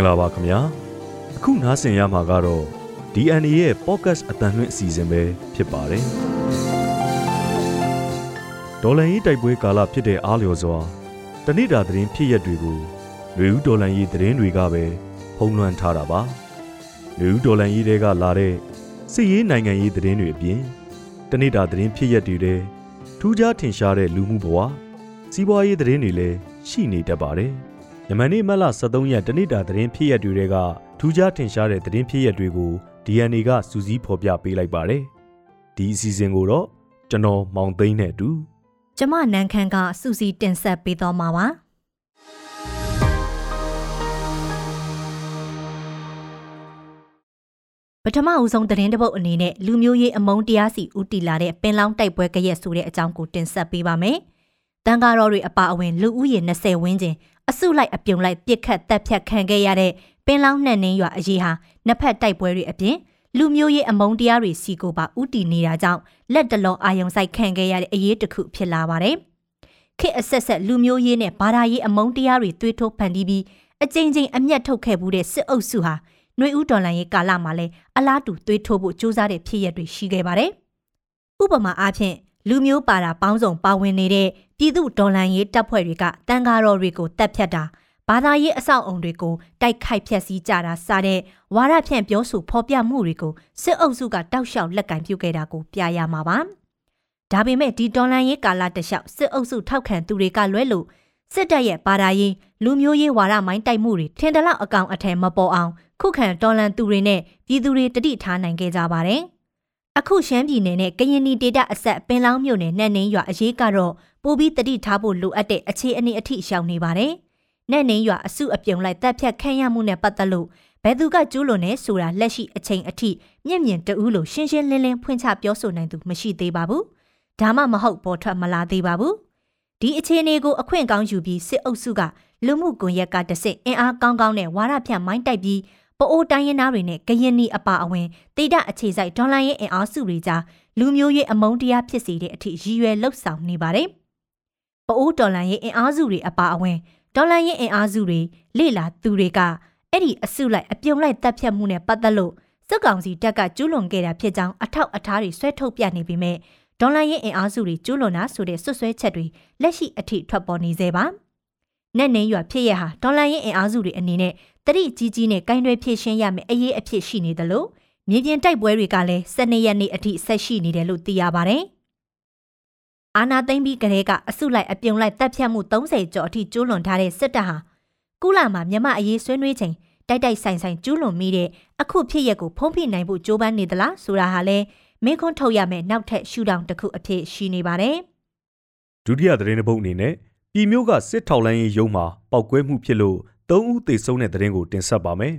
္ဂလာပါခင်ဗျာအခုနားဆင်ရမှာကတော့ DNA ရဲ့ podcast အတန်လွင့်အစီအစဉ်ပဲဖြစ်ပါတယ်ဒေါ်လာရေးတိုက်ပွဲကာလဖြစ်တဲ့အားလျော်စွာတဏိတာသတင်းဖြစ်ရက်တွေကိုလူဦးဒေါ်လာရေးသတင်းတွေကပဲဖုံးလွှမ်းထားတာပါလူဦးဒေါ်လာရေးတွေကလာတဲ့စစ်ရေးနိုင်ငံရေးသတင်းတွေအပြင်တဏိတာသတင်းဖြစ်ရက်တွေတဲ့ထူးခြားထင်ရှားတဲ့လူမှုဘဝစီးပွားရေးသတင်းတွေလည်းရှိနေတတ်ပါတယ် ယမန်နေ့မတ်လ23ရက်တနင်္လာသတင်းဖြစ်ရက်တွေကထူးခြားထင်ရှားတဲ့သတင်းဖြစ်ရက်တွေကို DNA ကစူးစီးဖော်ပြပေးလိုက်ပါတယ်။ဒီအစီအစဉ်ကိုတော့ကျွန်တော်မောင်သိန်းနဲ့အတူကျမနန်းခမ်းကစူစီတင်ဆက်ပေးတော့မှာပါပထမအဦးဆုံးသတင်းတစ်ပုဒ်အနေနဲ့လူမျိုးရေးအမုန်းတရားစီဦးတည်လာတဲ့ပင်လောင်းတိုက်ပွဲကြရက်ဆိုတဲ့အကြောင်းကိုတင်ဆက်ပေးပါမယ်။တန်ကားတော်တွေအပါအဝင်လူဦးရေ20ဝန်းကျင် အစုလိုက်အပြုံလိုက်ပြစ်ခတ်တပ်ဖြတ်ခံခဲ့ရတဲ့ပင်လောင်းနှံ့နှင်းရွာအရေးဟာနှစ်ဖက်တိုက်ပွဲတွေအပြင်လူမျိုးရေးအမုန်းတရားတွေစီကိုပါဥတီနေတာကြောင့်လက်တလုံးအာယုံဆိုင်ခံခဲ့ရတဲ့အရေးတစ်ခုဖြစ်လာပါတယ်။ခေတ်အဆက်ဆက်လူမျိုးရေးနဲ့ဘာသာရေးအမုန်းတရားတွေသွေးထိုးဖန်တီးပြီးအကြိမ်ကြိမ်အမျက်ထုတ်ခဲ့မှုတဲ့စစ်အုပ်စုဟာနှွေဦးတော်လန်ရေးကာလမှာလည်းအလားတူသွေးထိုးဖို့ကြိုးစားတဲ့ဖြစ်ရပ်တွေရှိခဲ့ပါတယ်။ဥပမာအားဖြင့် လူမျိုးပါတာပေါင်းစုံပါဝင်နေတဲ့ပြည်သူဒေါ်လန်ရေးတပ်ဖွဲ့တွေကတန်ကားတော်တွေကိုတပ်ဖြတ်တာဘာသာရေးအဆောက်အုံတွေကိုတိုက်ခိုက်ဖျက်ဆီးကြတာစတဲ့ဝါဒဖြန့်ပြောဆိုဖော်ပြမှုတွေကိုစစ်အုပ်စုကတောက်လျှောက်လက်ကင်ပြုခဲ့တာကိုပြရမှာပါ။ဒါပေမဲ့ဒီဒေါ်လန်ရေးကာလတလျှောက်စစ်အုပ်စုထောက်ခံသူတွေကလွဲလို့စစ်တပ်ရဲ့ဘာသာရေးလူမျိုးရေးဝါဒမိုင်းတိုက်မှုတွေထင်တလောက်အကောင်အထည်မပေါ်အောင်ခုခံတော်လန်သူတွေနဲ့ပြည်သူတွေတတိထားနိုင်ခဲ့ကြပါတယ်။ အခုရှမ်းပြည်နယ်နဲ့ကရင်နီဒေတာအဆက်ပင်လောင်းမြို့နယ်နဲ့နှင်းရွာအရေးကတော့ပိုပြီးတတိထားဖို့လိုအပ်တဲ့အခြေအနေအထိရှောင်နေပါတယ်။နဲ့နှင်းရွာအစုအပြုံလိုက်တပ်ဖြတ်ခံရမှုနဲ့ပတ်သက်လို့ဘယ်သူကကျူးလွန်နေဆိုတာလက်ရှိအချိန်အထိမြင့်မြင့်တူးလို့ရှင်းရှင်းလင်းလင်းဖွင့်ချပြောဆိုနိုင်သူမရှိသေးပါဘူး။ဒါမှမဟုတ်ပေါ်ထွက်မလာသေးပါဘူး။ဒီအခြေအနေကိုအခွင့်ကောင်းယူပြီးစစ်အုပ်စုကလူမှုကွန်ရက်ကတဆင့်အင်အားကောင်းကောင်းနဲ့ဝါရဖြန့်မိုင်းတိုက်ပြီး ပအိုးတိုင်းရင်းသားတွေနဲ့ကရင်နီအပါအဝင်တိဒအခြေစိုက်ဒေါ်လာရဲ့အင်အားစုတွေကြားလူမျိုးရေးအမုန်းတရားဖြစ်စေတဲ့အထိရည်ရွယ်လှုပ်ဆောင်နေပါတယ်။ပအိုးဒေါ်လာရဲ့အင်အားစုတွေအပါအဝင်ဒေါ်လာရဲ့အင်အားစုတွေလေလာသူတွေကအဲ့ဒီအစုလိုက်အပြုံလိုက်တပ်ဖြတ်မှုနဲ့ပတ်သက်လို့စစ်ကောင်စီတပ်ကကျူးလွန်ခဲ့တာဖြစ်ကြောင်းအထောက်အထားတွေဆွဲထုတ်ပြနေပေမဲ့ဒေါ်လာရဲ့အင်အားစုတွေကျူးလွန်တာဆိုတဲ့ဆွဆွဲချက်တွေလက်ရှိအထိထွက်ပေါ်နေသေးပါ။ နဲ့နေရွာဖြစ်ရဟာဒေါ်လာရဲ့အင်အားစုတွေအနေနဲ့တတိကြီးကြီးနဲ့ကင်တွယ်ဖြည့်ရှင်းရမယ်အရေးအဖြစ်ရှိနေတယ်လို့မြေပြင်တိုက်ပွဲတွေကလည်း12ရက်နေ့အထိဆက်ရှိနေတယ်လို့သိရပါတယ်။အာနာသိမ့်ပြီးကလေးကအစုလိုက်အပြုံလိုက်တပ်ဖြတ်မှု30ကျော်အထိကျူးလွန်ထားတဲ့စစ်တပ်ဟာကုလာမှာမြမအရေးဆွေးနွေးချိန်တိုက်တိုက်ဆိုင်ဆိုင်ကျူးလွန်မိတဲ့အခုဖြစ်ရက်ကိုဖုံးဖိနိုင်ဖို့ကြိုးပမ်းနေသလားဆိုတာဟာလည်းမင်းခွန်းထုတ်ရမယ်နောက်ထပ်ရှူတောင်တစ်ခုအဖြစ်ရှိနေပါတယ်။ဒုတိယသတင်းတစ်ပုဒ်အနေနဲ့ ပြည်မျိုးကစစ်ထောက်လိုင်းရေးရုံးမှာပောက်ကွဲမှုဖြစ်လို့၃ဦးသေဆုံးတဲ့သတင်းကိုတင်ဆက်ပါမယ်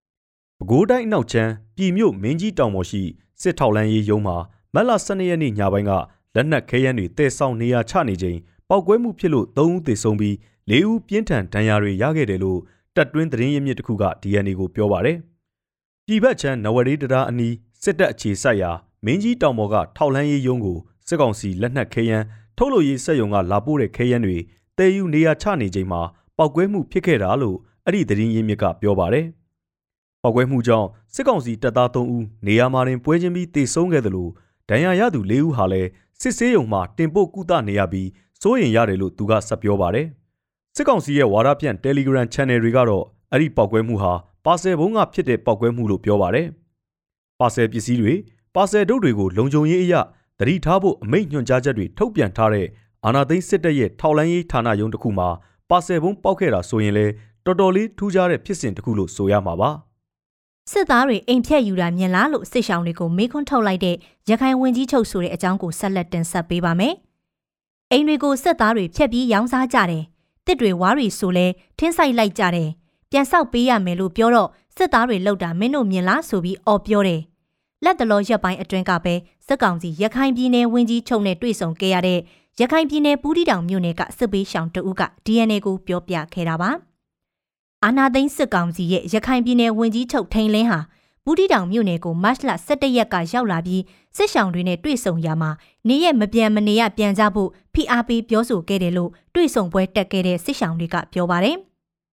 ။ပဲခူးတိုင်းအနောက်ချမ်းပြည်မြို့မင်းကြီးတောင်ပေါ်ရှိစစ်ထောက်လန်းရေးရုံးမှာမတ်လ12ရက်နေ့ညပိုင်းကလက်နက်ခဲယမ်းတွေတည်ဆောင်နေရချနေချိန်ပောက်ကွဲမှုဖြစ်လို့၃ဦးသေဆုံးပြီး၄ဦးပြင်းထန်ဒဏ်ရာတွေရခဲ့တယ်လို့တပ်တွင်းသတင်းရင်းမြစ်တစ်ခုက DNA ကိုပြောပါရယ်။ပြည်ဘက်ချမ်းနဝရီတရားအနီးစစ်တပ်အခြေစိုက်ရာမင်းကြီးတောင်ပေါ်ကထောက်လန်းရေးရုံးကိုစစ်ကောင်စီလက်နက်ခဲယမ်း ထုတ်လို့ရေးစက်ရုံကလာပို့တဲ့ခဲယမ်းတွေတည်ယူနေရချနေချိန်မှာပောက်ကွဲမှုဖြစ်ခဲ့တာလို့အဲ့ဒီသတင်းရင်းမြစ်ကပြောပါတယ်။ပောက်ကွဲမှုကြောင့်စစ်ကောင်စီတပ်သား3ဦးနေရာမှာတင်ပွဲချင်းပြီးတေဆုံးခဲ့တယ်လို့ဒဏ်ရာရသူ4ဦးဟာလည်းစစ်ဆေးရုံမှာတင်ပို့ကုသနေရပြီးစိုးရင်ရတယ်လို့သူကဆက်ပြောပါတယ်။စစ်ကောင်စီရဲ့ဝါဒပြန့် Telegram Channel တွေကတော့အဲ့ဒီပောက်ကွဲမှုဟာပါဆယ်ဘုံကဖြစ်တဲ့ပောက်ကွဲမှုလို့ပြောပါတယ်။ပါဆယ်ပစ္စည်းတွေပါဆယ်ဒုတ်တွေကိုလုံခြုံရေးအရာ တတိထားဖို့အမိန့်ညွှန်ကြားချက်တွေထုတ်ပြန်ထားတဲ့အာနာသိန်းစစ်တပ်ရဲ့ထောက်လန်းရေးဌာနယုံတစ်ခုမှာပါဆယ်ဘုံပောက်ခဲ့တာဆိုရင်လည်းတော်တော်လေးထူးခြားတဲ့ဖြစ်စဉ်တစ်ခုလို့ဆိုရမှာပါစစ်သားတွေအိမ်ဖြတ်ယူတာမြင်လားလို့စစ်ဆောင်တွေကိုမေးခွန်းထုတ်လိုက်တဲ့ရခိုင်ဝင်ကြီးချုပ်ဆိုတဲ့အကြောင်းကိုဆက်လက်တင်ဆက်ပေးပါမယ်။အိမ်တွေကိုစစ်သားတွေဖြတ်ပြီးရောင်းစားကြတယ်။တစ်တွေဝါးတွေဆိုလဲထင်းဆိုင်လိုက်ကြတယ်။ပြန်ဆောက်ပေးရမယ်လို့ပြောတော့စစ်သားတွေလောက်တာမင်းတို့မြင်လားဆိုပြီးအော်ပြောတယ်။ လက်တလောရက်ပိုင်းအတွင်းကပဲစစ်ကောင်စီရခိုင်ပြည်နယ်ဝင်ကြီးချုပ်နဲ့တွေ့ဆုံခဲ့ရတဲ့ရခိုင်ပြည်နယ်ပူးတီတောင်မြို့နယ်ကစစ်ပေးရှောင်တဦးက DNA ကိုပြောပြခဲ့တာပါ။အာနာသိန်းစစ်ကောင်စီရဲ့ရခိုင်ပြည်နယ်ဝင်ကြီးချုပ်ထိန်လင်းဟာပူးတီတောင်မြို့နယ်ကိုမတ်လ17ရက်ကရောက်လာပြီးစစ်ရှောင်တွေနဲ့တွေ့ဆုံရမှာနေရက်မပြန်မနေရပြန်ကြဖို့ဖိအားပေးပြောဆိုခဲ့တယ်လို့တွေ့ဆုံပွဲတက်ခဲ့တဲ့စစ်ရှောင်တွေကပြောပါတယ်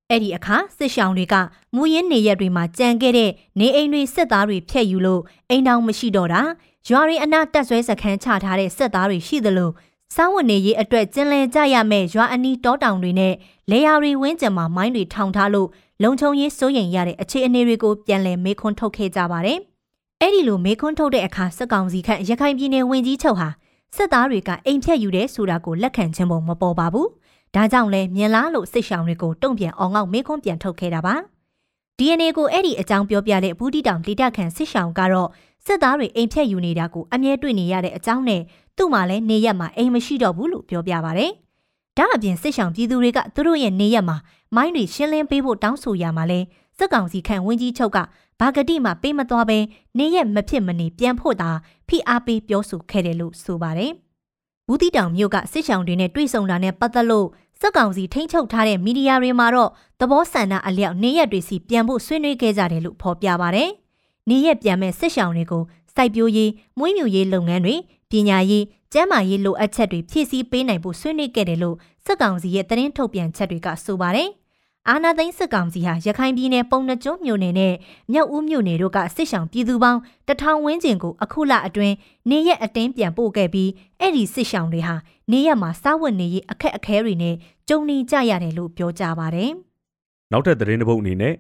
အဲ့ဒီအခါစစ်ရှောင်းတွေကမူရင်းနေရက်တွေမှာကြံခဲ့တဲ့နေအိမ်တွေစစ်သားတွေဖျက်ယူလို့အိမ်တောင်မရှိတော့တာရွာတွေအနားတက်ဆွဲစခန်းချထားတဲ့စစ်သားတွေရှိသလိုစားဝတ်နေရေးအတွက်ကျင်လည်ကြရမယ့်ရွာအနီးတောတောင်တွေနဲ့လေယာတွေဝင်းကျင်မှာမိုင်းတွေထောင်ထားလို့လုံခြုံရေးစိုးရိမ်ရတဲ့အခြေအနေတွေကိုပြန်လည်မေးခွန်းထုတ်ခဲ့ကြပါတယ်။အဲ့ဒီလိုမေးခွန်းထုတ်တဲ့အခါစစ်ကောင်စီခန့်ရခိုင်ပြည်နယ်ဝင်ကြီးချုပ်ဟာစစ်သားတွေကအိမ်ဖြတ်ယူတဲ့ဆိုတာကိုလက်ခံခြင်းပုံမပေါ်ပါဘူး။ ဒါကြောင့်လဲမြင်လားလို့စစ်ဆောင်တွေကိုတုံ့ပြန်အောင်ငေါ့မေးခွန်းပြန်ထုတ်ခဲ့တာပါ။ DNA ကိုအဲ့ဒီအကြောင်းပြောပြတဲ့ဘူးတီတောင်ဒေတာခန်စစ်ဆောင်ကတော့စစ်သားတွေအိမ်ဖြတ်ယူနေတာကိုအမြဲတွေ့နေရတဲ့အကြောင်းနဲ့သူ့မှာလည်းနေရက်မှာအိမ်မရှိတော့ဘူးလို့ပြောပြပါဗျ။ဒါအပြင်စစ်ဆောင်ပြည်သူတွေကသူတို့ရဲ့နေရက်မှာမိုင်းတွေရှင်းလင်းပေးဖို့တောင်းဆိုရမှာလဲစစ်ကောင်စီခန့်ဝင်းကြီးချုပ်ကဘာဂတိမှပေးမသွားဘဲနေရက်မဖြစ်မနေပြန်ဖို့သာဖိအားပေးပြောဆိုခဲ့တယ်လို့ဆိုပါတယ်။ဘူးတီတောင်မြို့ကစစ်ဆောင်တွေနဲ့တွေ့ဆုံတာနဲ့ပတ်သက်လို့ စက်ကောင်စီထိန်းချုပ်ထားတဲ့မီဒီယာတွေမှာတော့သဘောဆန္ဒအလျောက်နေရက်တွေစီပြန်ဖို့ဆွေးနွေးခဲ့ကြတယ်လို့ဖော်ပြပါဗျ။နေရက်ပြန်မဲ့စစ်ဆောင်တွေကိုစိုက်ပျိုးရေးမွေးမြူရေးလုပ်ငန်းတွေပညာရေးကျန်းမာရေးလိုအပ်ချက်တွေဖြည့်ဆည်းပေးနိုင်ဖို့ဆွေးနွေးခဲ့တယ်လို့စက်ကောင်စီရဲ့သတင်းထုတ်ပြန်ချက်တွေကဆိုပါတယ်။ အာနာသိန်းစစ်ကောင်စီဟာရခိုင်ပြည်နယ်ပုံနှကျွန်းမြို့နယ်နဲ့မြောက်ဦးမြို့နယ်တို့ကစစ်ဆောင်ပြည်သူပေါင်းတထောင်ဝန်းကျင်ကိုအခုလအတွင်းနေရက်အတင်းပြန်ပို့ခဲ့ပြီးအဲ့ဒီစစ်ဆောင်တွေဟာနေရက်မှာစားဝတ်နေရေးအခက်အခဲတွေနဲ့ကြုံနေကြရတယ်လို့ပြောကြပါတယ်။နောက်ထပ်သတင်းတစ်ပုဒ်အနေနဲ့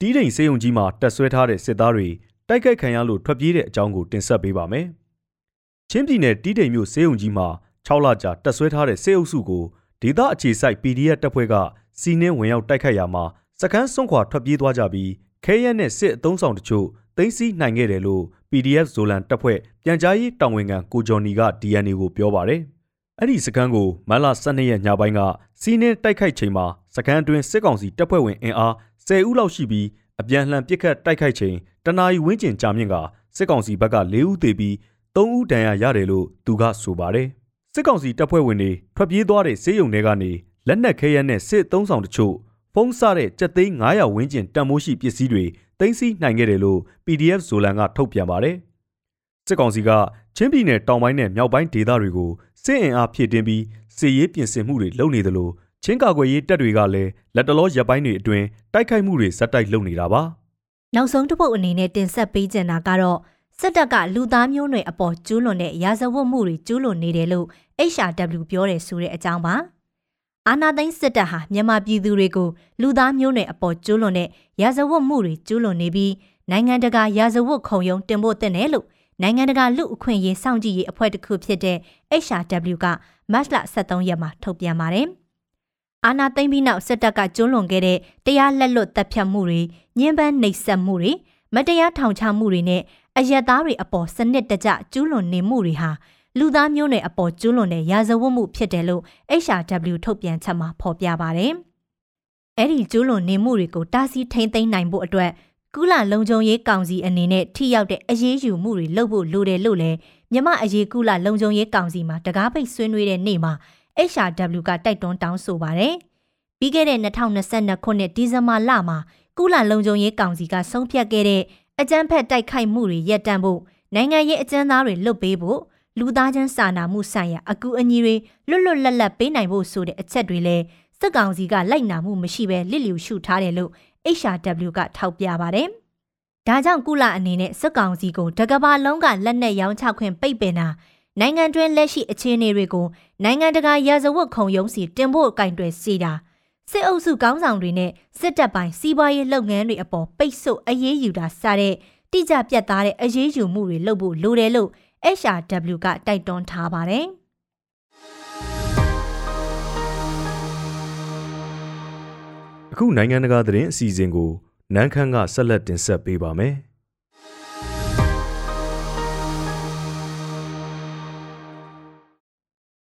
တီးတိန်စေယုံကြီးမှာတက်ဆွဲထားတဲ့စစ်သားတွေတိုက်ခိုက်ခံရလို့ထွက်ပြေးတဲ့အကြောင်းကိုတင်ဆက်ပေးပါမယ်။ချင်းပြည်နယ်တီးတိန်မြို့စေယုံကြီးမှာ6လကြာတက်ဆွဲထားတဲ့စေအုပ်စုကို ဒေသအခြေစိုက် PDF တပ်ဖွဲ့ကစီးနှင်းဝင်ရောက်တိုက်ခိုက်ရာမှာစကန်းစွန့်ခွာထွက်ပြေးသွားကြပြီးခဲရက်နဲ့စစ်အုံဆောင်တချို့သိမ်းဆည်းနိုင်ခဲ့တယ်လို့ PDF ဇိုလန်တပ်ဖွဲ့ပြန်ကြားရေးတာဝန်ခံကိုကျော်နီက DNA ကိုပြောပါတယ်။အဲ့ဒီစကန်းကိုမန်လာ12ရက်ညပိုင်းကစီးနှင်းတိုက်ခိုက်ချိန်မှာစကန်းအတွင်းစစ်ကောင်စီတပ်ဖွဲ့ဝင်အင်အား10ဦးလောက်ရှိပြီးအပြန်လှန်ပစ်ခတ်တိုက်ခိုက်ချိန်တနာရီဝန်းကျင်ကြာမြင့်ကစစ်ကောင်စီဘက်က4ဦးသေပြီး3ဦးဒဏ်ရာရတယ်လို့သူကဆိုပါတယ်။ စစ်ကောင်စီတပ်ဖွဲ့ဝင်တွေထွက်ပြေးသွားတဲ့စေယုံတွေကနေလက်နက်ခဲယမ်းနဲ့စစ်သုံးဆောင်တချို့ဖုံးဆတဲ့ကြက်သိန်း900ဝန်းကျင်တန်မိုးရှိပစ္စည်းတွေတင်စီနိုင်ခဲ့တယ်လို့ PDF ဇိုလန်ကထုတ်ပြန်ပါတယ်။စစ်ကောင်စီကချင်းပြည်နယ်တောင်ပိုင်းနဲ့မြောက်ပိုင်းဒေသတွေကိုစစ်အင်အားဖြည့်တင်းပြီးစစ်ရေးပြင်ဆင်မှုတွေလုပ်နေသလိုချင်းကာကွယ်ရေးတပ်တွေကလည်းလက်တလောရပ်ပိုင်းတွေအတွင်းတိုက်ခိုက်မှုတွေဇက်တိုက်လုပ်နေတာပါ။နောက်ဆုံးတစ်ပုတ်အနေနဲ့တင်ဆက်ပေးကြတာကတော့ စစ်တပ်ကလူသားမျိုးနွယ်အပေါ်ကျူးလွန်တဲ့ရာဇဝတ်မှုတွေကျူးလွန်နေတယ်လို့ HRW ပြောတယ်ဆိုတဲ့အကြောင်းပါ။အာနာသိန်းစစ်တပ်ဟာမြန်မာပြည်သူတွေကိုလူသားမျိုးနွယ်အပေါ်ကျူးလွန်တဲ့ရာဇဝတ်မှုတွေကျူးလွန်နေပြီးနိုင်ငံတကာရာဇဝတ်ခုံရုံးတင်ဖို့တင်တယ်လို့နိုင်ငံတကာလူအခွင့်အရေးစောင့်ကြည့်ရေးအဖွဲ့တစ်ခုဖြစ်တဲ့ HRW ကမတ်လ23ရက်မှာထုတ်ပြန်ပါတယ်။အာနာသိန်းပြီးနောက်စစ်တပ်ကကျူးလွန်ခဲ့တဲ့တရားလက်လွတ်တပ်ဖြတ်မှုတွေညှဉ်းပန်းနှိပ်စက်မှုတွေမတရားထောင်ချမှုတွေနဲ့ အယက်သားတွေအပေါ်စနစ်တကျကျူးလွန်နေမှုတွေဟာလူသားမျိုးနွယ်အပေါ်ကျူးလွန်တဲ့ရာဇဝတ်မှုဖြစ်တယ်လို့ HRW ထုတ်ပြန်ချက်မှာဖော်ပြပါတယ်။အဲ့ဒီကျူးလွန်နေမှုတွေကိုတားဆီးထိန်းသိမ်းနိုင်ဖို့အတွက်ကုလလုံခြုံရေးကောင်စီအနေနဲ့ထိရောက်တဲ့အရေးယူမှုတွေလုပ်ဖို့လိုတယ်လို့လည်းမြမအရေးကုလလုံခြုံရေးကောင်စီမှာတကားပိတ်ဆွေးနွေးတဲ့နေ့မှာ HRW ကတိုက်တွန်းတောင်းဆိုပါတယ်။ပြီးခဲ့တဲ့2022ခုနှစ်ဒီဇင်ဘာလမှာကုလလုံခြုံရေးကောင်စီကဆုံးဖြတ်ခဲ့တဲ့ အကြမ်းဖက်တိုက်ခိုက်မှုတွေရပ်တန့်ဖို့နိုင်ငံရေးအကြမ်းသားတွေလွတ်ပေးဖို့လူသားချင်းစာနာမှုဆိုင်ရာအကူအညီတွေလွတ်လွတ်လပ်လပ်ပေးနိုင်ဖို့ဆိုတဲ့အချက်တွေလည်းစက်ကောင်စီကလိုက်နာမှုမရှိဘဲလစ်လျူရှုထားတယ်လို့ HRW ကထောက်ပြပါတယ်။ဒါကြောင့်ကုလအနေနဲ့စက်ကောင်စီကိုတကဘာလုံးကလက်နက်ရောင်းချခွင့်ပိတ်ပင်တာနိုင်ငံတွင်းလက်ရှိအခြေအနေတွေကိုနိုင်ငံတကာရာဇဝတ်ခုံရုံးစီတင်ဖို့ကင်တွယ်စီတာ စစ်အုပ်စုကောင်းဆောင်တွေနဲ့စစ်တပ်ပိုင်းစီးပွားရေးလုပ်ငန်းတွေအပေါ်ပိတ်ဆို့အရေးယူတာစတဲ့တိကျပြတ်သားတဲ့အရေးယူမှုတွေလုပ်ဖို့လိုတယ်လို့ HRW ကတိုက်တွန်းထားပါတယ်။အခုနိုင်ငံတကာသတင်းအစီအစဉ်ကိုနန်းခမ်းကဆက်လက်တင်ဆက်ပေးပါမယ်။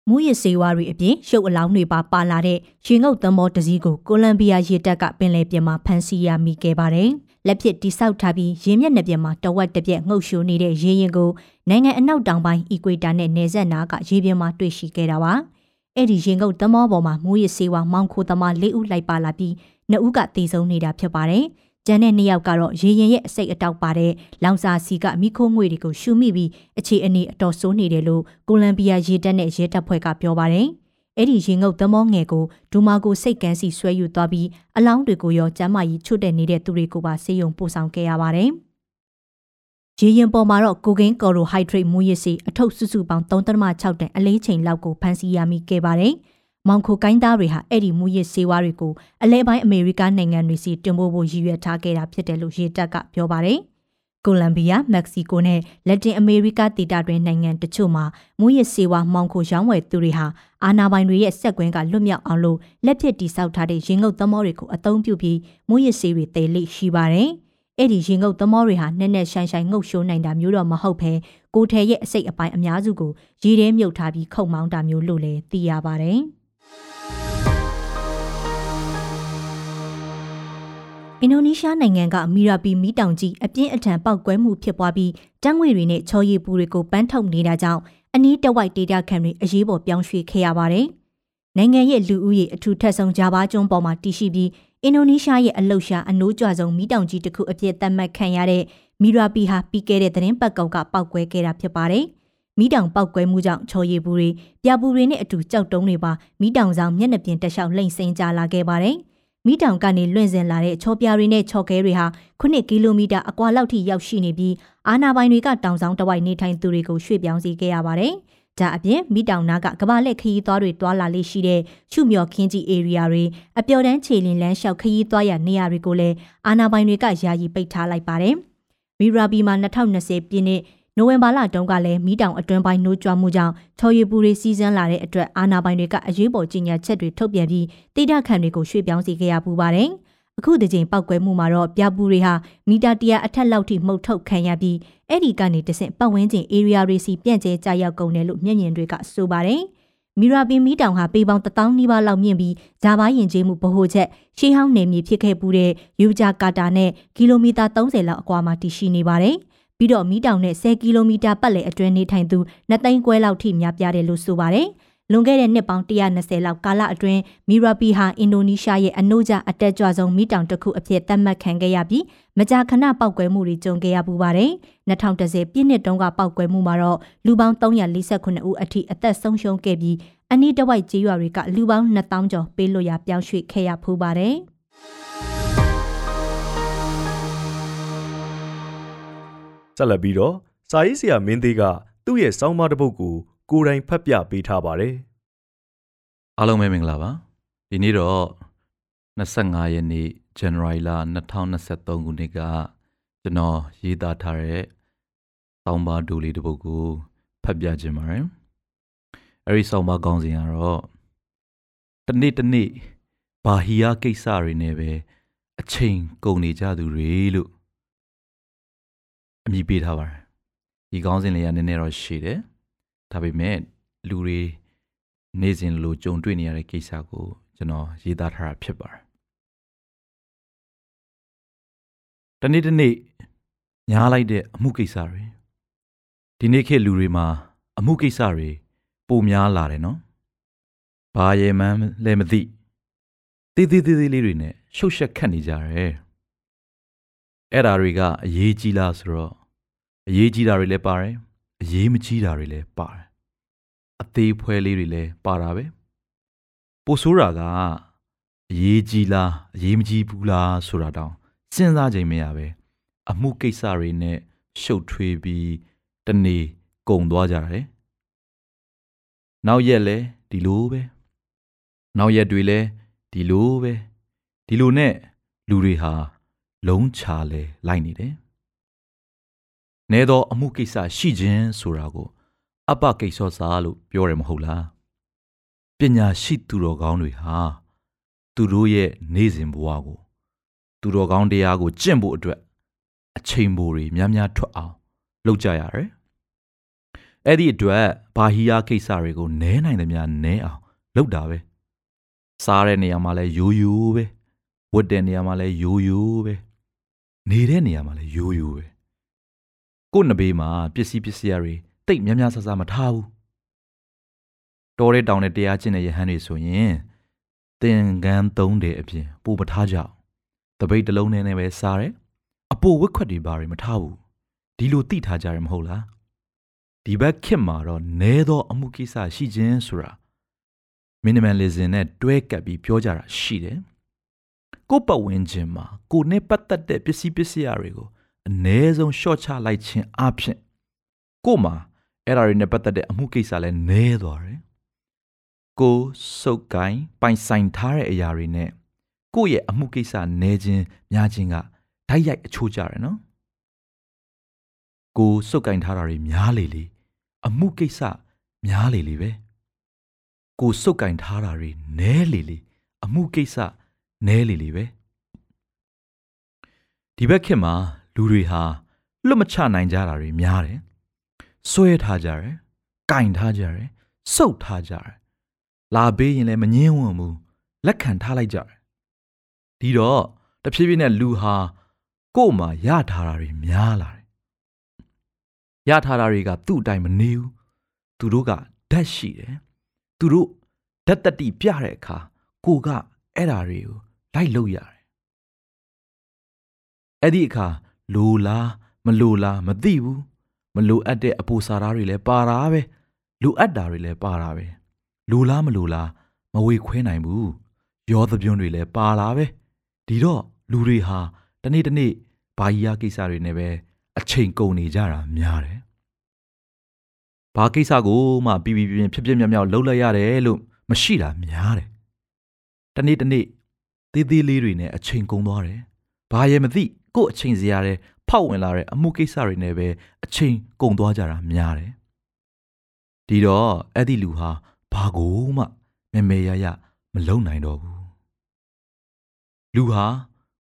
မူရစေဝါတွေအပြင်ရုပ်အလောင်းတွေပါပါလာတဲ့ရေငုပ်သမောတစည်းကိုကိုလံဘီယာရေတပ်ကပင်လယ်ပြင်မှာဖမ်းဆီးရမိခဲ့ပါတယ်။လက်ဖြစ်တိဆောက်ထားပြီးရင်းမျက်နှာပြင်မှာတဝက်တစ်ပြက်ငုပ်ရှိုးနေတဲ့ရေရင်ကိုနိုင်ငံအနောက်တောင်ပိုင်းအီကွေတာနဲ့နယ်စပ်နားကရေပြင်မှာတွေ့ရှိခဲ့တာပါ။အဲ့ဒီရင်ကုတ်သမောပေါ်မှာမူရစေဝါမောင်ခိုသမား၄ဦးလိုက်ပါလာပြီးနှစ်ဦးကတည်ဆုံနေတာဖြစ်ပါတယ်။ ကျန်တဲ့နှစ်ယောက်ကတော့ရေရင်ရဲ့အစိတ်အတောက်ပါတဲ့လောင်စာစီကမိခိုးငွေတွေကိုရှူမိပြီးအခြေအနေအတော်ဆိုးနေတယ်လို့ကိုလံဘီယာရေတပ်နဲ့ရဲတပ်ဖွဲ့ကပြောပါတယ်။အဲ့ဒီရင်ငုတ်သမောငယ်ကိုဒူမာကိုစိတ်ကန်းစီဆွဲယူသွားပြီးအလောင်းတွေကိုရောကျမ်းမာကြီးချွတ်တဲ့နေတဲ့သူတွေကိုပါဆေးရုံပို့ဆောင်ခဲ့ရပါတယ်။ရေရင်ပေါ်မှာတော့ကိုကင်းကော်ရိုဟိုက်ဒရိတ်မူရစ်စီအထုပ်စုစုပေါင်း3.6တန်အလေးချိန်လောက်ကိုဖမ်းဆီးရမိခဲ့ပါတယ်။ မောင်ခိုကိုင်းသားတွေဟာအဲ့ဒီမူရစ်ဆေးဝါးတွေကိုအလဲပိုင်းအမေရိကနိုင်ငံတွေစီတင်ပို့ဖို့ရည်ရွယ်ထားခဲ့တာဖြစ်တယ်လို့ရေတပ်ကပြောပါတယ်။ကိုလံဘီယာမက္ကဆီကိုနဲ့လက်တင်အမေရိကဒေသတွင်နိုင်ငံတချို့မှာမူရစ်ဆေးဝါးမှောင်ခိုရောင်းဝယ်သူတွေဟာအာဏာပိုင်တွေရဲ့စက်ကွင်းကလွတ်မြောက်အောင်လို့လက်ဖြစ်တိစောက်ထားတဲ့ရင်ငုတ်သမောတွေကိုအသုံးပြုပြီးမူရစ်ဆေးတွေတည်လိရှိပါတယ်။အဲ့ဒီရင်ငုတ်သမောတွေဟာနဲ့နဲ့ဆိုင်ဆိုင်ငုတ်ရှိုးနိုင်တာမျိုးတော့မဟုတ်ဘဲကိုထဲရဲ့အစိတ်အပိုင်းအများစုကိုရေထဲမြုပ်ထားပြီးခုံမောင်းတာမျိုးလို့လည်းသိရပါတယ်။ အင်ဒိုနီးရှားနိုင်ငံကမီရာပီမီတောင်ကြီးအပြင်းအထန်ပောက်ကွဲမှုဖြစ်ပွားပြီးတန်းငွေတွေနဲ့ချော်ရည်ပူတွေကိုပန်းထုတ်နေတာကြောင့်အနီးတဝိုက်ဒေတာခံတွေအရေးပေါ်ပြောင်းရွှေ့ခဲ့ရပါတယ်။နိုင်ငံရဲ့လူဦးရေအထူးထက်ဆုံးဂျာဘာကျွန်းပေါ်မှာတည်ရှိပြီးအင်ဒိုနီးရှားရဲ့အလှုပ်ရှားအနိုးကြွဆုံးမီတောင်ကြီးတစ်ခုအဖြစ်သတ်မှတ်ခံရတဲ့မီရာပီဟာပြီးခဲ့တဲ့သတင်းပတ်ကောင်ကပောက်ကွဲခဲ့တာဖြစ်ပါတယ်။မိတောင်ပောက်ကွဲမှုကြောင့်ချော်ရည်ပူတွေပြပူတွေနဲ့အတူကြောက်တုံးတွေပါမိတောင်ဆောင်မျက်နှာပြင်တက်လျှောက်လှိမ့်စင်းကြလာခဲ့ပါတယ်။ မိတောင်ကနေလွင့်စင်လာတဲ့ချောပြားတွေနဲ့ချော်ကဲတွေဟာ9ကီလိုမီတာအကွာလောက်ထိရောက်ရှိနေပြီးအာနာပိုင်တွေကတောင်ဆောင်တဝိုက်နေထိုင်သူတွေကိုရွှေ့ပြောင်းစီခဲ့ရပါတယ်။ဒါအပြင်မိတောင်နာကကမ္ဘာလက်ခရီးသွားတွေတွာလာလေးရှိတဲ့ချူမြော်ခင်းကြီး area တွေအပျော်တန်းခြေလင်းလန်းလျှောက်ခရီးသွားရနေရာတွေကိုလည်းအာနာပိုင်တွေကယာယီပိတ်ထားလိုက်ပါတယ်။မီရာဘီမှာ2020ပြည့်နှစ် နိုဝင်ဘာလတုန်းကလည်းမီးတောင်အတွင်းပိုင်းနှိုးကြွမှုကြောင့်ချော်ရည်ပူတွေစီးစမ်းလာတဲ့အတွက်အာဏာပိုင်တွေကအရေးပေါ်ကြီးညာချက်တွေထုတ်ပြန်ပြီးတိဒခံတွေကိုရွှေ့ပြောင်းစီခဲ့ရပူပါတယ်။အခုတကြိမ်ပောက်ကွဲမှုမှာတော့ပြပူတွေဟာမီတာတရာအထက်လောက်ထိမှုတ်ထုတ်ခံရပြီးအဲ့ဒီကနေတဆင့်ပတ်ဝန်းကျင် area တွေစီပြန့်ကျဲကြရောက်ကုန်တယ်လို့မျက်မြင်တွေကဆိုပါတယ်။မီရာပင်မီတောင်ဟာပေပေါင်း1000နီးပါးလောက်မြင့်ပြီးဂျာဘာယင်ကျေးမှုဗဟိုချက်ရှေးဟောင်းနယ်မြေဖြစ်ခဲ့ပူတဲ့ယူဂျာကာတာနဲ့ကီလိုမီတာ30လောက်အကွာမှာတည်ရှိနေပါတယ်။ ပြီးတော့မီးတောင်နဲ့10ကီလိုမီတာပတ်လည်အတွင်းနေထိုင်သူနှစ်သိန်းခွဲလောက်ထိများပြားတယ်လို့ဆိုပါတယ်။လွန်ခဲ့တဲ့နှစ်ပေါင်း120လောက်ကာလအတွင်းမီရာပီဟာအင်ဒိုနီးရှားရဲ့အနိုးကျအတက်ကြွဆုံးမီးတောင်တစ်ခုအဖြစ်သတ်မှတ်ခံခဲ့ရပြီးမကြာခဏပောက်ကွဲမှုတွေကြုံခဲ့ရပူပါတယ်။2010ပြည့်နှစ်တုန်းကပောက်ကွဲမှုမှာတော့လူပေါင်း348ဦးအထိအသက်ဆုံးရှုံးခဲ့ပြီးအနီးတစ်ဝိုက်ကျေးရွာတွေကလူပေါင်း2000ကျော်ပေးလို့ရပြောင်းရွှေ့ခဲ့ရဖူးပါတယ်။ ဆက်လက်ပြီးတော့စာရေးဆရာမင်းသေးကသူ့ရဲ့စောင်းမတစ်ပုဒ်ကိုကိုယ်တိုင်ဖတ်ပြပေးထားပါတယ်။အားလုံးပဲမင်္ဂလာပါ။ဒီနေ့တော့25ရက်နေ့ဇန်နဝါရီလ2023ခုနှစ်ကကျွန်တော်ရေးသားထားတဲ့စောင်းပါဒူလေးတစ်ပုဒ်ကိုဖတ်ပြခြင်းပါတယ်။အဲဒီစောင်းပါကောင်းစဉ်ကတော့တနေ့တနေ့ဘာဟီယာကိစ္စတွေနဲ့ပဲအချိန်ကုန်နေကြသူတွေလို့ အမည်ပေးထားပါတယ်ဒီကောင်းစဉ်လေးကနည်းနည်းတော့ရှည်တယ်ဒါပေမဲ့လူတွေနေ့စဉ်လိုကြုံတွေ့နေရတဲ့ကိစ္စကိုကျွန်တော်ရေးသားထားတာဖြစ်ပါတယ်တနေ့တနေ့ညားလိုက်တဲ့အမှုကိစ္စတွေဒီနေ့ခေတ်လူတွေမှာအမှုကိစ္စတွေပိုများလာတယ်နော်ဘာရေမှန်းလည်းမသိသေးသေးသေးသေးလေးတွေနဲ့ရှုပ်ရှက်ခတ်နေကြတယ် အဲ့ဓာတွေကအရေးကြီးလားဆိုတော့အရေးကြီးတာတွေလည်းပါတယ်အရေးမကြီးတာတွေလည်းပါတယ်အသေးဖွဲလေးတွေလည်းပါတာပဲပိုဆိုးတာကအရေးကြီးလားအရေးမကြီးဘူးလားဆိုတာတောင်စဉ်းစားချိန်မရပဲအမှုကိစ္စတွေနဲ့ရှုပ်ထွေးပြီးတနေ့ကုံသွားကြတယ်နောက်ရက်လဲဒီလိုပဲနောက်ရက်တွေလဲဒီလိုပဲဒီလိုနဲ့လူတွေဟာ လုံးချလဲလိုက်နေတယ်။နဲသောအမှုကိစ္စရှိခြင်းဆိုတာကို အပကိစ္စစာလို့ပြောရမဟုတ်လား။ပညာရှိသူတော်ကောင်းတွေဟာသူတို့ရဲ့နေ့စဉ်ဘဝကို သူတော်ကောင်းတရားကိုကျင့်ဖို့အတွက်အချိန်ပိုတွေများများထွက်အောင်လုပ်ကြရတယ်။အဲ့ဒီအတွက်ဘာဟီယာကိစ္စတွေကိုနဲနိုင်သမျှနဲအောင်လုပ်တာပဲ။စားတဲ့နေရာမှာလဲယိုးယိုးပဲ။ဝတ်တဲ့နေရာမှာလဲယိုးယိုးပဲ။ နေတဲ့နေရာမှာလည်းရိုးရိုးပဲကို့နဘေးမှာပစ္စည်းပစ္စည်းတွေတိတ်များများဆဆမထားဘူးတော်တဲ့တောင်တဲ့တရားကျင့်တဲ့ယဟန်တွေဆိုရင်သင်္ကန်းသုံးတယ်အပြင်ပို့မထားကြအောင်တပိတ်တစ်လုံးနဲ့ပဲစားတယ်အပိုဝက်ခွက်တွေဘာတွေမထားဘူးဒီလိုသိထားကြရမဟုတ်လားဒီဘက်ခေတ်မှာတော့နဲသောအမှုကိစ္စရှိခြင်းဆိုတာ minimalism နဲ့တွဲကပ်ပြီးပြောကြတာရှိတယ် ကိုယ့်ပတ်ဝန်းကျင်မှာကိုယ်နဲ့ပတ်သက်တဲ့ပစ္စည်းပစ္စည်းတွေကိုအ ਨੇ ဆုံး short ချလိုက်ခြင်းအပြင်ကို့မှာအဲ့ဒါတွေနဲ့ပတ်သက်တဲ့အမှုကိစ္စလည်းနည်းသွားတယ်ကိုစုပ်ကိုင်းပိုင်ဆိုင်ထားတဲ့အရာတွေနဲ့ကိုယ့်ရဲ့အမှုကိစ္စနည်းခြင်းများခြင်းကဓာတ်ရိုက်အချိုးကြတယ်နော်ကိုစုပ်ကိုင်းထားတာတွေများလေလေအမှုကိစ္စများလေလေပဲကိုစုပ်ကင်ထားတာတွေနဲလေလေအမှုကိစ္စ နဲလေလေပဲဒီဘက်ခေတ်မှာလူတွေဟာလွတ်မချနိုင်ကြတာတွေများတယ်ဆွဲထားကြတယ်ကင်ထားကြတယ်စုပ်ထားကြတယ်လာပေးရင်လည်းမငင်းဝံ့ဘူးလက်ခံထားလိုက်ကြတယ်ဒီတော့တဖြည်းဖြည်းနဲ့လူဟာကို့မှာရထားတာတွေများလာတယ်ရထားတာတွေကသူ့အတိုင်းမနေဘူးသူတို့ကဓာတ်ရှိတယ်သူတို့ဓာတ်တတိပြတဲ့အခါကိုကအဲ့ဓာတွေကို လိုက်လို့ရတယ်အဲ့ဒီအခါလိုလားမလိုလားမသိဘူးမလိုအပ်တဲ့အပူစာသားတွေလည်းပါတာပဲလိုအပ်တာတွေလည်းပါတာပဲလိုလားမလိုလားမဝေခွဲနိုင်ဘူးရောသပြုံးတွေလည်းပါလာပဲဒီတော့လူတွေဟာတနေ့တနေ့ဘာကြီးရကိစ္စတွေနဲ့ပဲအချိန်ကုန်နေကြတာများတယ်ဘာကိစ္စကိုမှပြီးပြီးပြင်းဖြစ်ဖြစ်မြောက်မြောက်လုပ်လိုက်ရတယ်လို့မရှိတာများတယ်။တနေ့တနေ့ သေးသေးလေးတွေနဲ့အချိန်ကုန်သွားတယ်။ဘာရဲမသိကို့အချိန်စရာတဲ့ဖောက်ဝင်လာတဲ့အမှုကိစ္စတွေနဲ့ပဲအချိန်ကုန်သွားကြတာများတယ်။ဒီတော့အဲ့ဒီလူဟာဘာကိုမှမမေရရမလုံနိုင်တော့ဘူး။လူဟာ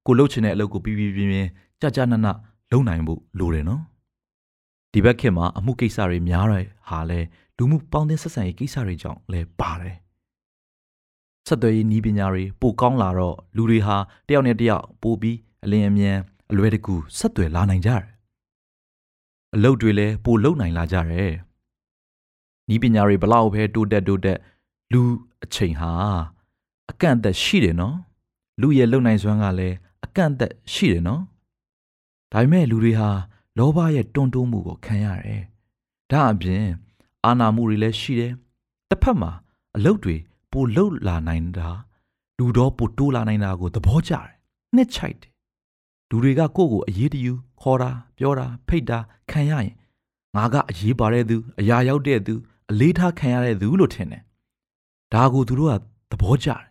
ကိုလှုပ်ချင်တဲ့အလုပ်ကိုပြီးပြီးပြင်းပြင်းကြကြနနလုံနိုင်ဖို့လိုတယ်နော်။ဒီဘက်ခေတ်မှာအမှုကိစ္စတွေများတဲ့ဟာလဲလူမှုပေါင်းသင်းဆက်ဆံရေးကိစ္စတွေကြောင့်လဲပါတယ် ဆက်သွယ်ရေးနည်းပညာတွေပိုကောင်းလာတော့လူတွေဟာတယောက်နဲ့တယောက်ပိုပြီးအလင်းအမြန်အလွယ်တကူဆက်သွယ်လာနိုင်ကြတယ်အလုပ်တွေလည်းပိုလုပ်နိုင်လာကြတယ်နီးပညာတွေဘလောက်ပဲတိုးတက်တိုးတက်လူအချိန်ဟာအကန့်အသတ်ရှိတယ်နော်လူရဲ့လုံနိုင်စွမ်းကလည်းအကန့်အသတ်ရှိတယ်နော်ဒါပေမဲ့လူတွေဟာလောဘရဲ့တွန်းတိုးမှုကိုခံရတယ်ဒါအပြင်အာနာမှုတွေလည်းရှိတယ်တစ်ဖက်မှာအလုပ်တွေ ပိုလှုပ်လာနိုင်တာလူတော့ပိုတိုးလာနိုင်တာကိုသဘောကျတယ်နှစ်ချိုက်တယ်လူတွေကကိုယ့်ကိုအရေးတယူခေါ်တာပြောတာဖိတ်တာခံရရင်ငါကအရေးပါတဲ့သူအရာရောက်တဲ့သူအလေးထားခံရတဲ့သူလို့ထင်တယ်ဒါကိုသူတို့ကသဘောကျတယ်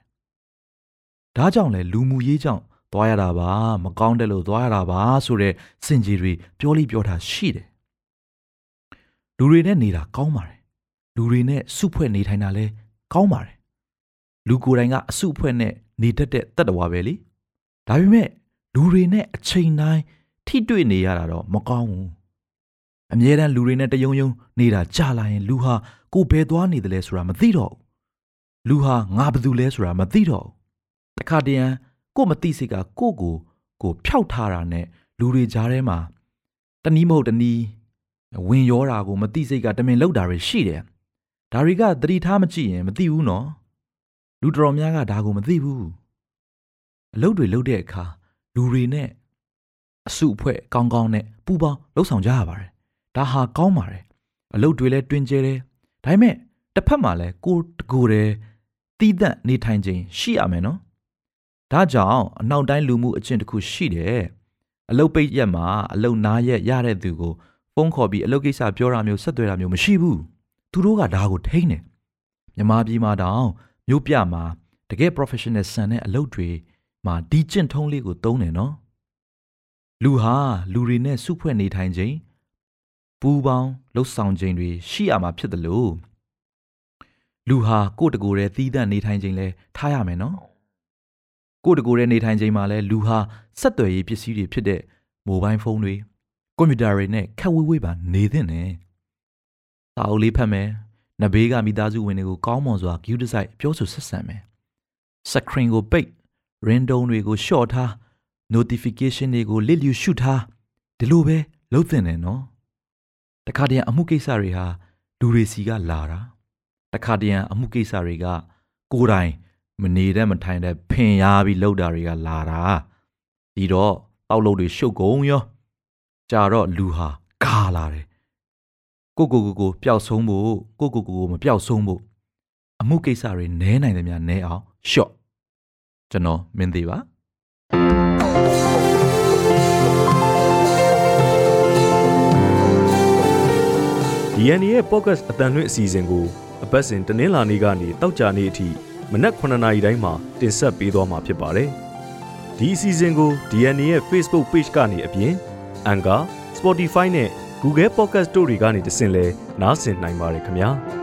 ဒါကြောင့်လေလူမှုရေးကြောင့်သွားရတာပါမကောင်းတယ်လို့သွားရတာပါဆိုတဲ့စင်ကြီးတွေပြောလိပြောတာရှိတယ်လူတွေနဲ့နေတာကောင်းပါတယ်လူတွေနဲ့စုဖွဲ့နေထိုင်တာလဲကောင်းပါတယ် လူကိုယ်တိုင်ကအစုအဖွဲ့နဲ့နေတတ်တဲ့တတ္တဝါပဲလေဒါပေမဲ့လူတွေနဲ့အချိန်တိုင်းထိတွေ့နေရတာတော့မကောင်းဘူးအမြဲတမ်းလူတွေနဲ့တယုံယုံနေတာကြာလာရင်လူဟာကိုဘယ်သွားနေတယ်လဲဆိုတာမသိတော့ဘူးလူဟာငါဘယ်သူလဲဆိုတာမသိတော့ဘူးတခါတရံကိုမသိစိတ်ကကိုကိုကိုဖျောက်ထားတာနဲ့လူတွေကြားထဲမှာတနည်းမဟုတ်တနည်းဝင်ရောတာကိုမသိစိတ်ကတမင်လောက်တာတွေရှိတယ်ဒါတွေကသတိထားမကြည့်ရင်မသိဘူးနော် လူတော်များကဒါကိုမသိဘူးအလုပ်တွေလုပ်တဲ့အခါလူတွေနဲ့အစုအဖွဲ့ကောင်းကောင်းနဲ့ပူပေါင်းလှုပ်ဆောင်ကြရပါတယ်ဒါဟာကောင်းပါတယ်အလုပ်တွေလည်းတွင်ကျဲတယ်ဒါပေမဲ့တစ်ဖက်မှာလည်းကိုတကူတယ်တီးသက်နေထိုင်ခြင်းရှိရမယ်နော်ဒါကြောင့်အနောက်တိုင်းလူမှုအကျင့်တစ်ခုရှိတယ်အလုပ်ပိတ်ရက်မှာအလုပ်နားရက်ရတဲ့သူကိုဖုန်းခေါ်ပြီးအလုပ်ကိစ္စပြောတာမျိုးဆက်သွယ်တာမျိုးမရှိဘူးသူတို့ကဒါကိုထိန်းတယ်မြမပြည်မှာတောင် မြို့ပြမှာတကယ် professional ဆန်တဲ့အလုပ်တွေမှာဒီကျင့်ထုံးလေးကိုသုံးတယ်နော်လူဟာလူတွေနဲ့စုဖွဲ့နေထိုင်ခြင်းပူပေါင်းလှုပ်ဆောင်ခြင်းတွေရှိရမှာဖြစ်တယ်လို့လူဟာကိုယ့်တကိုယ်ရဲ့သီးသန့်နေထိုင်ခြင်းလဲထားရမယ်နော်ကိုယ့်တကိုယ်ရဲ့နေထိုင်ခြင်းမှာလဲလူဟာဆက်သွယ်ရေးပစ္စည်းတွေဖြစ်တဲ့မိုဘိုင်းဖုန်းတွေကွန်ပျူတာတွေနဲ့ခက်ဝေးဝေးပါနေသင့်တယ်။စာအုပ်လေးဖတ်မယ် နဘေးကမိသားစုဝင်တွေကိုကောင်းမွန်စွာ view design ပြောဆိုဆက်ဆံမယ်။ screen ကိုပိတ် ringtone တွေကို short ထား notification တွေကိုလစ်လျူရှုထားဒီလိုပဲလုပ်သင့်တယ်နော်။တခါတည်းအမှုကိစ္စတွေဟာလူတွေစီကလာတာတခါတည်းအမှုကိစ္စတွေကကိုယ်တိုင်မနေတဲ့မထိုင်တဲ့ဖင်ရပြီးလှုပ်တာတွေကလာတာဒီတော့တောက်လို့တွေရှုပ်ကုန်ရောကြာတော့လူဟာဂါလာတယ် ကိုကိုကိုကိုပျောက်ဆုံးဖို့ကိုကိုကိုကိုမပျောက်ဆုံးဖို့အမှုကိစ္စတွေနဲနိုင်တယ်များနဲအောင်ရှော့ကျွန်တော်မင်းသေးပါ DNA ရဲ့ podcast အတန်လွင့်အစီအစဉ်ကိုအပတ်စဉ်တင်းလာနေကနေတောက်ကြနေအထိမနက်9:00နာရီတိုင်းမှာတင်ဆက်ပေးသွားမှာဖြစ်ပါတယ်။ဒီအစီအစဉ်ကို DNA ရဲ့ Facebook Page ကနေအပြင် Anchor, Spotify နဲ့ Google Podcast တို့တွေကနေတဆင့်လဲနားဆင်နိုင်ပါတယ်ခင်ဗျာ။